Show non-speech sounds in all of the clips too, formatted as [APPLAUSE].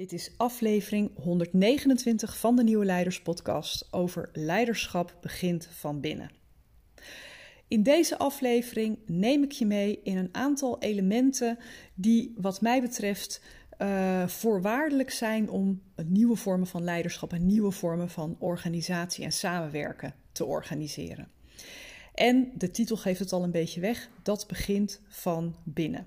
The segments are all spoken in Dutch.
Dit is aflevering 129 van de Nieuwe Leiders Podcast over leiderschap begint van binnen. In deze aflevering neem ik je mee in een aantal elementen die, wat mij betreft, uh, voorwaardelijk zijn om nieuwe vormen van leiderschap en nieuwe vormen van organisatie en samenwerken te organiseren. En de titel geeft het al een beetje weg: dat begint van binnen.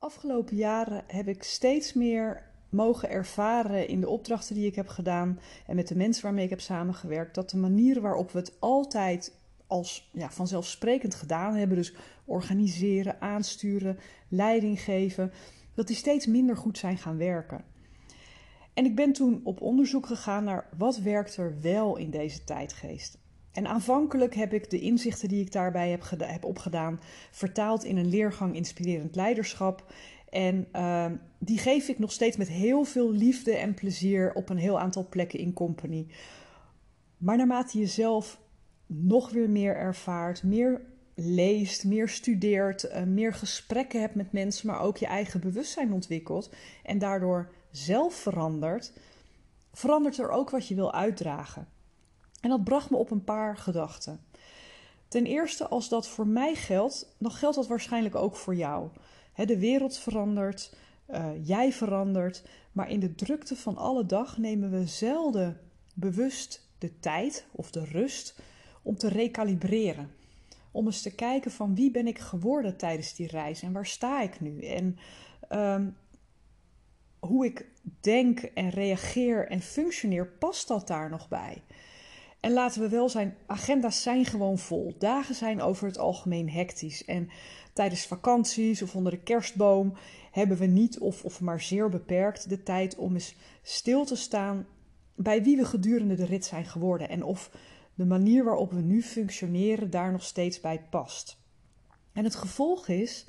Afgelopen jaren heb ik steeds meer mogen ervaren in de opdrachten die ik heb gedaan en met de mensen waarmee ik heb samengewerkt, dat de manieren waarop we het altijd als ja, vanzelfsprekend gedaan hebben, dus organiseren, aansturen, leiding geven, dat die steeds minder goed zijn gaan werken. En ik ben toen op onderzoek gegaan naar wat werkt er wel in deze tijdgeest. En aanvankelijk heb ik de inzichten die ik daarbij heb, heb opgedaan vertaald in een leergang inspirerend leiderschap. En uh, die geef ik nog steeds met heel veel liefde en plezier op een heel aantal plekken in company. Maar naarmate je zelf nog weer meer ervaart, meer leest, meer studeert, uh, meer gesprekken hebt met mensen, maar ook je eigen bewustzijn ontwikkelt en daardoor zelf verandert, verandert er ook wat je wil uitdragen. En dat bracht me op een paar gedachten. Ten eerste, als dat voor mij geldt, dan geldt dat waarschijnlijk ook voor jou. de wereld verandert, uh, jij verandert, maar in de drukte van alle dag nemen we zelden bewust de tijd of de rust om te recalibreren. Om eens te kijken van wie ben ik geworden tijdens die reis en waar sta ik nu? En um, hoe ik denk en reageer en functioneer, past dat daar nog bij? En laten we wel zijn, agenda's zijn gewoon vol. Dagen zijn over het algemeen hectisch. En tijdens vakanties of onder de kerstboom hebben we niet of, of maar zeer beperkt de tijd om eens stil te staan bij wie we gedurende de rit zijn geworden. En of de manier waarop we nu functioneren daar nog steeds bij past. En het gevolg is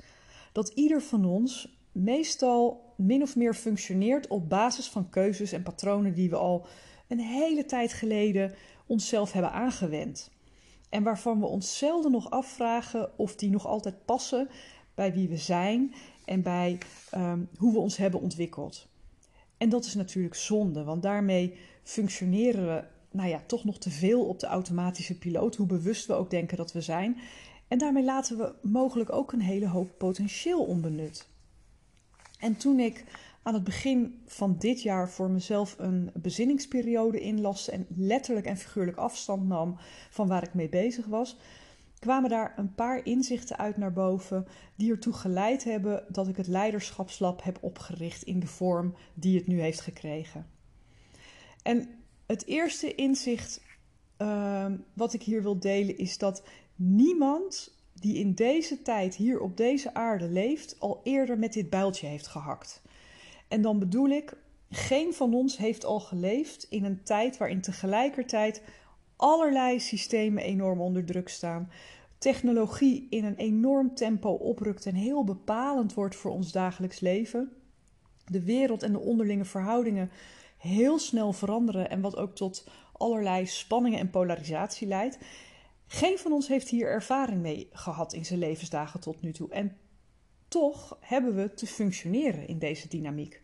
dat ieder van ons meestal min of meer functioneert op basis van keuzes en patronen die we al een hele tijd geleden onszelf hebben aangewend. En waarvan we ons zelden nog afvragen of die nog altijd passen bij wie we zijn en bij ehm, hoe we ons hebben ontwikkeld. En dat is natuurlijk zonde, want daarmee functioneren we nou ja, toch nog te veel op de automatische piloot, hoe bewust we ook denken dat we zijn. En daarmee laten we mogelijk ook een hele hoop potentieel onbenut. En toen ik aan het begin van dit jaar voor mezelf een bezinningsperiode inlas en letterlijk en figuurlijk afstand nam van waar ik mee bezig was, kwamen daar een paar inzichten uit naar boven die ertoe geleid hebben dat ik het leiderschapslab heb opgericht in de vorm die het nu heeft gekregen. En het eerste inzicht uh, wat ik hier wil delen is dat niemand die in deze tijd hier op deze aarde leeft al eerder met dit builtje heeft gehakt. En dan bedoel ik, geen van ons heeft al geleefd in een tijd waarin tegelijkertijd allerlei systemen enorm onder druk staan. Technologie in een enorm tempo oprukt en heel bepalend wordt voor ons dagelijks leven. De wereld en de onderlinge verhoudingen heel snel veranderen en wat ook tot allerlei spanningen en polarisatie leidt. Geen van ons heeft hier ervaring mee gehad in zijn levensdagen tot nu toe. En toch hebben we te functioneren in deze dynamiek.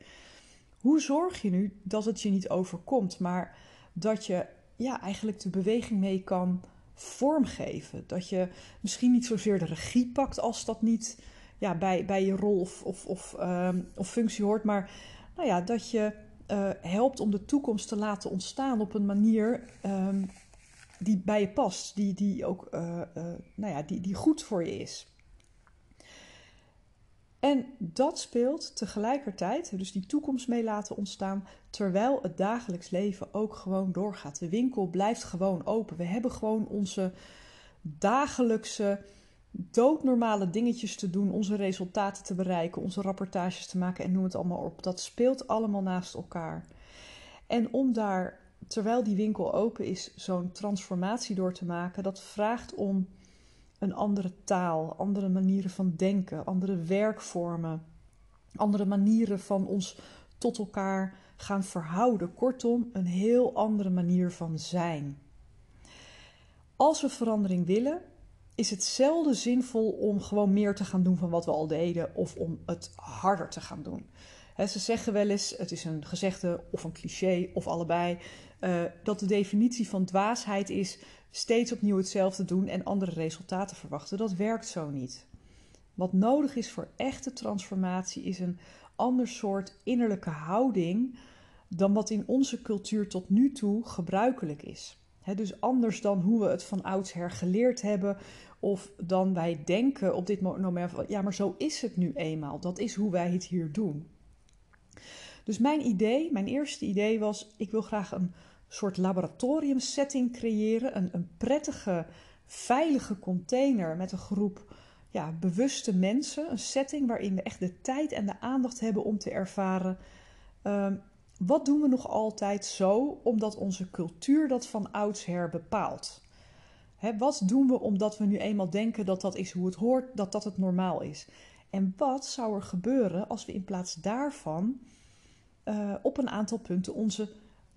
Hoe zorg je nu dat het je niet overkomt, maar dat je ja, eigenlijk de beweging mee kan vormgeven? Dat je misschien niet zozeer de regie pakt als dat niet ja, bij, bij je rol of, of, of, ehm, of functie hoort, maar nou ja, dat je uh, helpt om de toekomst te laten ontstaan op een manier um, die bij je past, die, die ook uh, uh, nou ja, die, die goed voor je is. En dat speelt tegelijkertijd, dus die toekomst mee laten ontstaan, terwijl het dagelijks leven ook gewoon doorgaat. De winkel blijft gewoon open. We hebben gewoon onze dagelijkse doodnormale dingetjes te doen, onze resultaten te bereiken, onze rapportages te maken en noem het allemaal op. Dat speelt allemaal naast elkaar. En om daar, terwijl die winkel open is, zo'n transformatie door te maken, dat vraagt om een andere taal, andere manieren van denken, andere werkvormen, andere manieren van ons tot elkaar gaan verhouden. Kortom, een heel andere manier van zijn. Als we verandering willen, is het zelden zinvol om gewoon meer te gaan doen van wat we al deden of om het harder te gaan doen. ze zeggen wel eens, het is een gezegde of een cliché of allebei, uh, dat de definitie van dwaasheid is steeds opnieuw hetzelfde doen en andere resultaten verwachten. Dat werkt zo niet. Wat nodig is voor echte transformatie is een ander soort innerlijke houding dan wat in onze cultuur tot nu toe gebruikelijk is. dus anders dan hoe we het van oudsher geleerd hebben, of dan wij denken op dit moment van ja, maar zo is het nu eenmaal. Dat is hoe wij het hier doen. Dus mijn idee, mijn eerste idee was: ik wil graag een soort laboratoriumsetting creëren. Een, een prettige, veilige container met een groep ja, bewuste mensen. Een setting waarin we echt de tijd en de aandacht hebben om te ervaren. Ehm, wat doen we nog altijd zo omdat onze cultuur dat van oudsher bepaalt? wat doen we omdat we nu eenmaal denken dat dat is hoe het hoort, dat dat het normaal is? En wat zou er gebeuren als we in plaats daarvan uh, op een aantal punten onze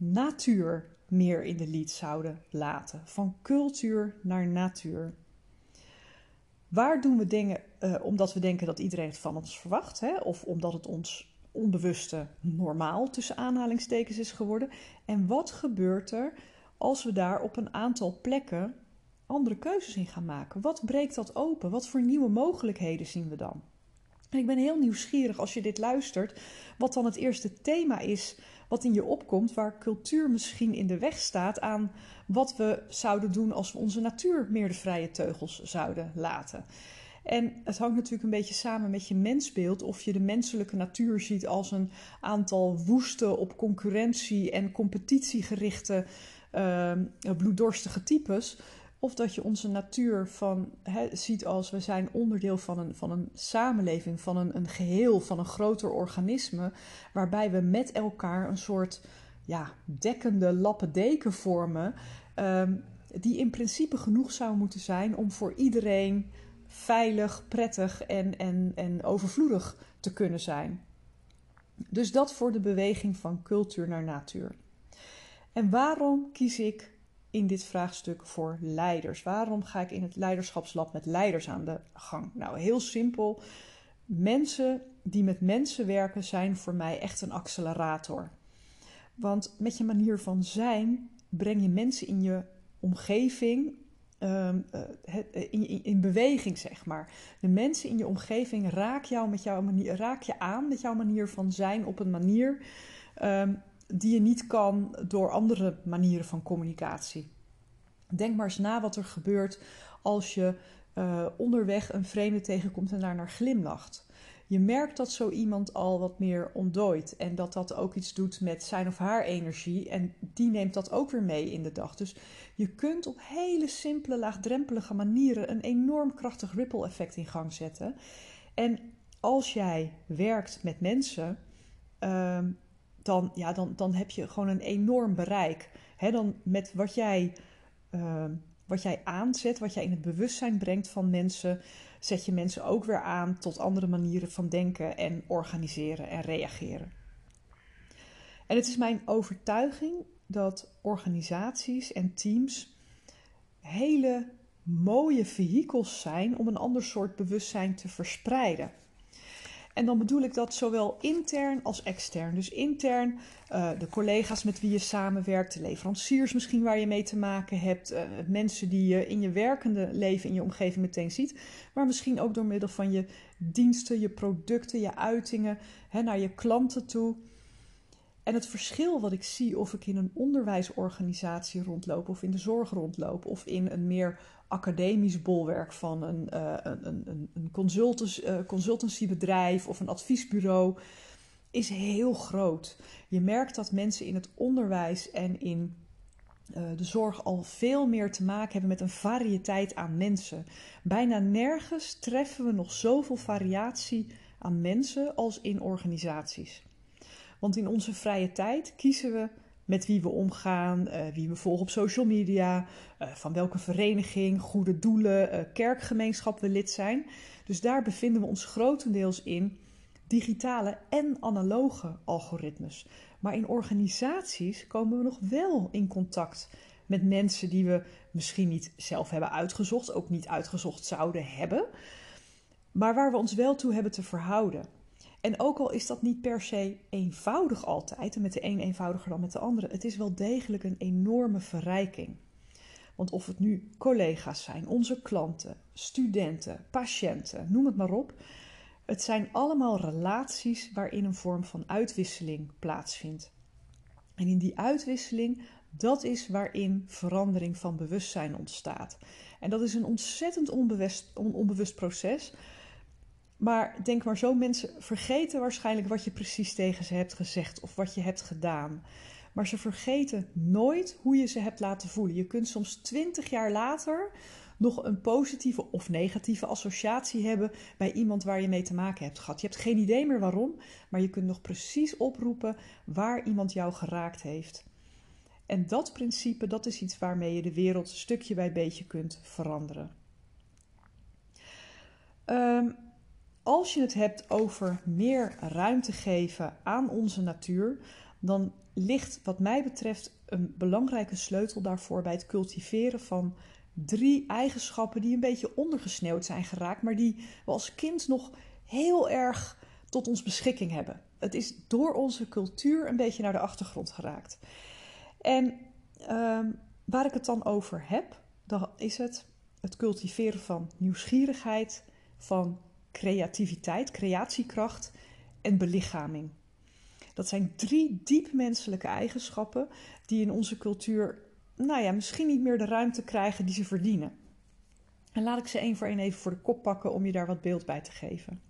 natuur meer in de lied zouden laten? Van cultuur naar natuur. Waar doen we dingen uh, omdat we denken dat iedereen het van ons verwacht, hè? of omdat het ons onbewuste normaal tussen aanhalingstekens is geworden? En wat gebeurt er als we daar op een aantal plekken andere keuzes in gaan maken? Wat breekt dat open? Wat voor nieuwe mogelijkheden zien we dan? Ik ben heel nieuwsgierig als je dit luistert, wat dan het eerste thema is wat in je opkomt, waar cultuur misschien in de weg staat aan wat we zouden doen als we onze natuur meer de vrije teugels zouden laten. En het hangt natuurlijk een beetje samen met je mensbeeld. Of je de menselijke natuur ziet als een aantal woeste, op concurrentie en competitie gerichte, uh, bloeddorstige types. Of dat je onze natuur van, ziet als we zijn onderdeel van een, van een samenleving, van een, een geheel, van een groter organisme, waarbij we met elkaar een soort ja, dekkende lappendeken vormen, ehm, die in principe genoeg zou moeten zijn om voor iedereen veilig, prettig en, en, en overvloedig te kunnen zijn. Dus dat voor de beweging van cultuur naar natuur. En waarom kies ik in dit vraagstuk voor leiders? Waarom ga ik in het leiderschapslab met leiders aan de gang? Nou, heel simpel. Mensen die met mensen werken zijn voor mij echt een accelerator. Want met je manier van zijn breng je mensen in je omgeving ehm, eh, in, in, beweging, zeg maar. De mensen in je omgeving raak, jou met jouw manier, raak je aan met jouw manier van zijn op een manier ehm, die je niet kan door andere manieren van communicatie. Denk maar eens na wat er gebeurt als je uh, onderweg een vreemde tegenkomt en daar naar glimlacht. Je merkt dat zo iemand al wat meer ontdooit en dat dat ook iets doet met zijn of haar energie en die neemt dat ook weer mee in de dag. Dus je kunt op hele simpele, laagdrempelige manieren een enorm krachtig ripple effect in gang zetten. En als jij werkt met mensen, uh, dan, ja, dan, dan heb je gewoon een enorm bereik. Dan met wat jij, uh, wat jij aanzet, wat jij in het bewustzijn brengt van mensen, zet je mensen ook weer aan tot andere manieren van denken en organiseren en reageren. En het is mijn overtuiging dat organisaties en teams hele mooie vehikels zijn om een ander soort bewustzijn te verspreiden. En dan bedoel ik dat zowel intern als extern. Dus intern uh, de collega's met wie je samenwerkt, de leveranciers misschien waar je mee te maken hebt, uh, mensen die je in je werkende leven in je omgeving meteen ziet, maar misschien ook door middel van je diensten, je producten, je uitingen hè, naar je klanten toe. En het verschil wat ik zie of ik in een onderwijsorganisatie rondloop of in de zorg rondloop of in een meer academisch bolwerk van een, uh, een, een, een consultants, uh, consultancybedrijf of een adviesbureau is heel groot. Je merkt dat mensen in het onderwijs en in uh, de zorg al veel meer te maken hebben met een variëteit aan mensen. Bijna nergens treffen we nog zoveel variatie aan mensen als in organisaties. Want in onze vrije tijd kiezen we met wie we omgaan, uh, wie we volgen op social media, uh, van welke vereniging, goede doelen, uh, kerkgemeenschap we lid zijn. Dus daar bevinden we ons grotendeels in digitale en analoge algoritmes. Maar in organisaties komen we nog wel in contact met mensen die we misschien niet zelf hebben uitgezocht, ook niet uitgezocht zouden hebben, maar waar we ons wel toe hebben te verhouden. En ook al is dat niet per se eenvoudig altijd, en met de een eenvoudiger dan met de andere, het is wel degelijk een enorme verrijking. Want of het nu collega's zijn, onze klanten, studenten, patiënten, noem het maar op, het zijn allemaal relaties waarin een vorm van uitwisseling plaatsvindt. En in die uitwisseling, dat is waarin verandering van bewustzijn ontstaat. En dat is een ontzettend onbewust, onbewust proces. Maar denk maar zo, mensen vergeten waarschijnlijk wat je precies tegen ze hebt gezegd of wat je hebt gedaan. Maar ze vergeten nooit hoe je ze hebt laten voelen. Je kunt soms twintig jaar later nog een positieve of negatieve associatie hebben bij iemand waar je mee te maken hebt gehad. Je hebt geen idee meer waarom, maar je kunt nog precies oproepen waar iemand jou geraakt heeft. En dat principe, dat is iets waarmee je de wereld stukje bij beetje kunt veranderen. Um, als je het hebt over meer ruimte geven aan onze natuur, dan ligt wat mij betreft een belangrijke sleutel daarvoor bij het cultiveren van drie eigenschappen die een beetje ondergesneeuwd zijn geraakt, maar die we als kind nog heel erg tot ons beschikking hebben. Het is door onze cultuur een beetje naar de achtergrond geraakt. En ehm, waar ik het dan over heb, dan is het het cultiveren van nieuwsgierigheid, van creativiteit, creatiekracht en belichaming. Dat zijn drie diep menselijke eigenschappen die in onze cultuur, nou ja, misschien niet meer de ruimte krijgen die ze verdienen. En laat ik ze één voor één even voor de kop pakken om je daar wat beeld bij te geven.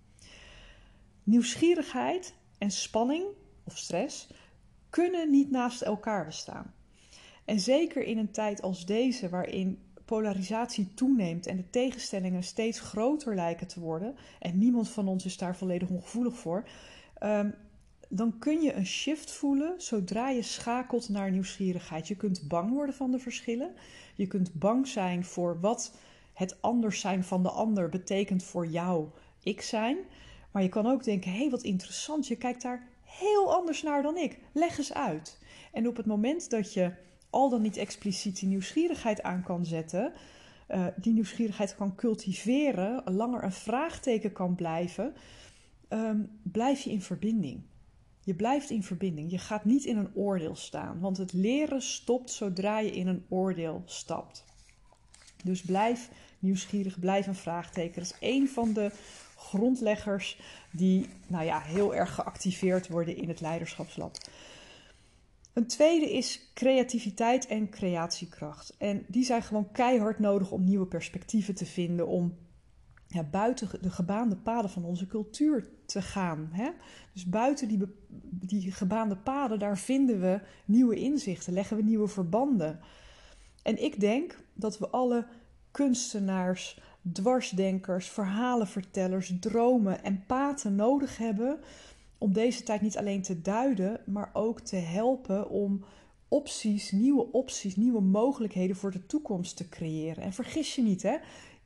Nieuwsgierigheid en spanning of stress kunnen niet naast elkaar bestaan. En zeker in een tijd als deze, waarin polarisatie toeneemt en de tegenstellingen steeds groter lijken te worden, en niemand van ons is daar volledig ongevoelig voor, ehm, dan kun je een shift voelen zodra je schakelt naar nieuwsgierigheid. Je kunt bang worden van de verschillen. Je kunt bang zijn voor wat het anders zijn van de ander betekent voor jou ik zijn. Maar je kan ook denken: hé, hey, wat interessant, je kijkt daar heel anders naar dan ik. Leg eens uit. En op het moment dat je al dan niet expliciet die nieuwsgierigheid aan kan zetten, uh, die nieuwsgierigheid kan cultiveren, langer een vraagteken kan blijven, um, blijf je in verbinding. Je blijft in verbinding. Je gaat niet in een oordeel staan, want het leren stopt zodra je in een oordeel stapt. Dus blijf nieuwsgierig, blijf een vraagteken. Dat is één van de grondleggers die nou ja, heel erg geactiveerd worden in het leiderschapslab. Een tweede is creativiteit en creatiekracht. En die zijn gewoon keihard nodig om nieuwe perspectieven te vinden, om buiten de gebaande paden van onze cultuur te gaan. Hè? Dus buiten die, die gebaande paden, daar vinden we nieuwe inzichten, leggen we nieuwe verbanden. En ik denk dat we alle kunstenaars, dwarsdenkers, verhalenvertellers, dromen en paten nodig hebben om deze tijd niet alleen te duiden, maar ook te helpen om opties, nieuwe opties, nieuwe mogelijkheden voor de toekomst te creëren. En vergis je niet, hè?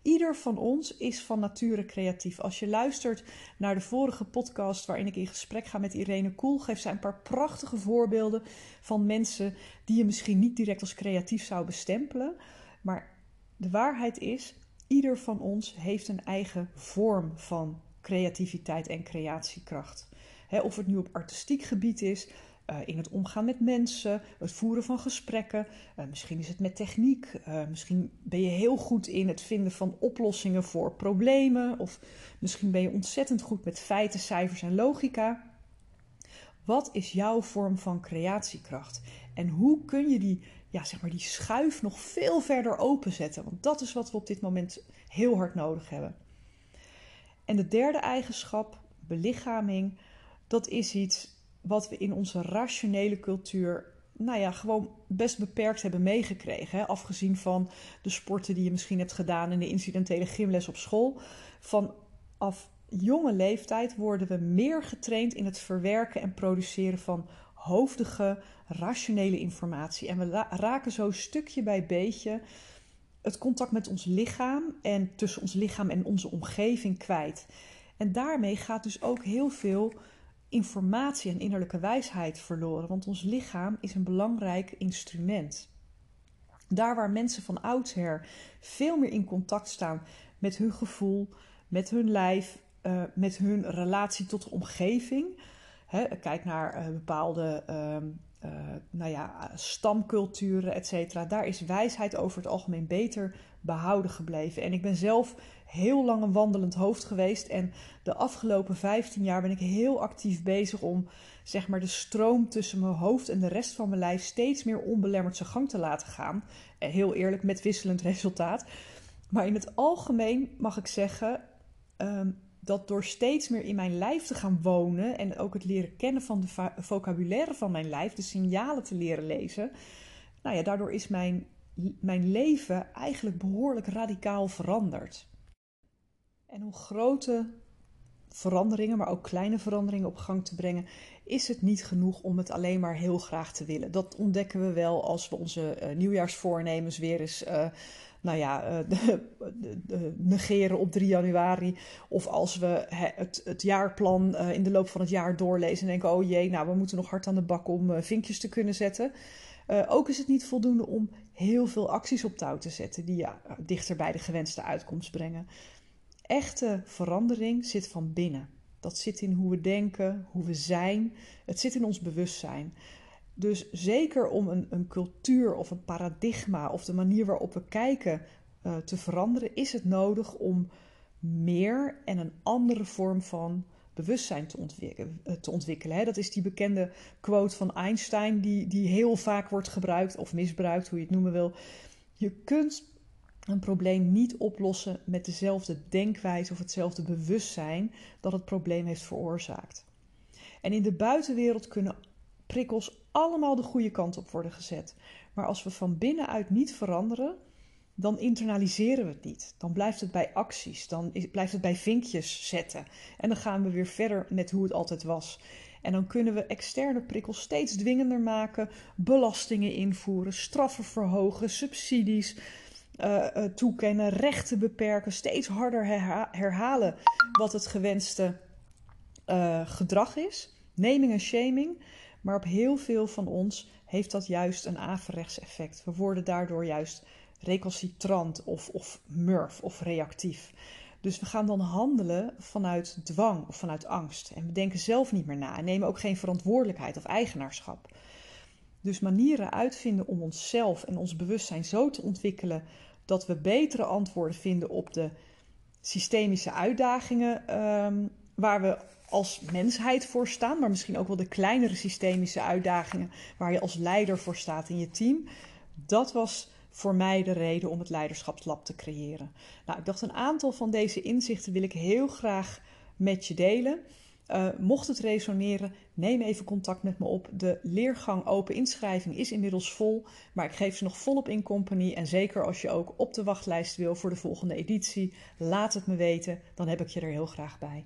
Ieder van ons is van nature creatief. Als je luistert naar de vorige podcast waarin ik in gesprek ga met Irene Koel, geeft zij een paar prachtige voorbeelden van mensen die je misschien niet direct als creatief zou bestempelen. Maar de waarheid is, ieder van ons heeft een eigen vorm van creativiteit en creatiekracht of het nu op artistiek gebied is, uh, in het omgaan met mensen, het voeren van gesprekken. Uh, misschien is het met techniek. Uh, misschien ben je heel goed in het vinden van oplossingen voor problemen. Of misschien ben je ontzettend goed met feiten, cijfers en logica. Wat is jouw vorm van creatiekracht? En hoe kun je die, ja, zeg maar die schuif nog veel verder openzetten? Want dat is wat we op dit moment heel hard nodig hebben. En de derde eigenschap, belichaming dat is iets wat we in onze rationele cultuur nou ja, gewoon best beperkt hebben meegekregen. Hè? Afgezien van de sporten die je misschien hebt gedaan en de incidentele gymles op school. Vanaf jonge leeftijd worden we meer getraind in het verwerken en produceren van hoofdige, rationele informatie. En we raken zo stukje bij beetje het contact met ons lichaam en tussen ons lichaam en onze omgeving kwijt. En daarmee gaat dus ook heel veel informatie en innerlijke wijsheid verloren, want ons lichaam is een belangrijk instrument. Daar waar mensen van oudsher veel meer in contact staan met hun gevoel, met hun lijf, uh, met hun relatie tot de omgeving. Kijk naar uh, bepaalde uh, nou ja, stamculturen, et cetera. Daar is wijsheid over het algemeen beter behouden gebleven. En ik ben zelf heel lang een wandelend hoofd geweest. En de afgelopen 15 jaar ben ik heel actief bezig om zeg maar, de stroom tussen mijn hoofd en de rest van mijn lijf steeds meer onbelemmerd zijn gang te laten gaan. En heel eerlijk, met wisselend resultaat. Maar in het algemeen mag ik zeggen um, dat door steeds meer in mijn lijf te gaan wonen en ook het leren kennen van de vocabulaire van mijn lijf, de signalen te leren lezen, nou ja, daardoor is mijn, mijn leven eigenlijk behoorlijk radicaal veranderd. En hoe grote veranderingen, maar ook kleine veranderingen op gang te brengen, is het niet genoeg om het alleen maar heel graag te willen. Dat ontdekken we wel als we onze uh, nieuwjaarsvoornemens weer eens. Uh, nou ja, [LAUGHS] de, negeren op 3 januari. Of als we het, het jaarplan in de loop van het jaar doorlezen en denken: oh jee, nou we moeten nog hard aan de bak om vinkjes te kunnen zetten. ook is het niet voldoende om heel veel acties op touw te zetten die dichter bij de gewenste uitkomst brengen. Echte verandering zit van binnen. Dat zit in hoe we denken, hoe we zijn. Het zit in ons bewustzijn. Dus zeker om een, een cultuur of een paradigma of de manier waarop we kijken uh, te veranderen, is het nodig om meer en een andere vorm van bewustzijn te ontwikkelen. Eh, te ontwikkelen hè. Dat is die bekende quote van Einstein, die, die heel vaak wordt gebruikt of misbruikt, hoe je het noemen wil. Je kunt een probleem niet oplossen met dezelfde denkwijze of hetzelfde bewustzijn dat het probleem heeft veroorzaakt. En in de buitenwereld kunnen prikkels allemaal de goede kant op worden gezet. Maar als we van binnenuit niet veranderen, dan internaliseren we het niet. Dan blijft het bij acties, dan blijft het bij vinkjes zetten. En dan gaan we weer verder met hoe het altijd was. En dan kunnen we externe prikkels steeds dwingender maken, belastingen invoeren, straffen verhogen, subsidies, uh, toekennen, rechten beperken, steeds harder herhalen wat het gewenste uh, gedrag is. Naming en shaming. Maar op heel veel van ons heeft dat juist een averechts effect. We worden daardoor juist recalcitrant of, of murf of reactief. Dus we gaan dan handelen vanuit dwang of vanuit angst. En we denken zelf niet meer na en nemen ook geen verantwoordelijkheid of eigenaarschap. Dus manieren uitvinden om onszelf en ons bewustzijn zo te ontwikkelen dat we betere antwoorden vinden op de systemische uitdagingen um, waar we als mensheid voor staan, maar misschien ook wel de kleinere systemische uitdagingen waar je als leider voor staat in je team. Dat was voor mij de reden om het leiderschapslab te creëren. Nou, ik dacht een aantal van deze inzichten wil ik heel graag met je delen. Uh, mocht het resoneren, neem even contact met me op. De leergang open inschrijving is inmiddels vol, maar ik geef ze nog volop in company. En zeker als je ook op de wachtlijst wil voor de volgende editie, laat het me weten. Dan heb ik je er heel graag bij.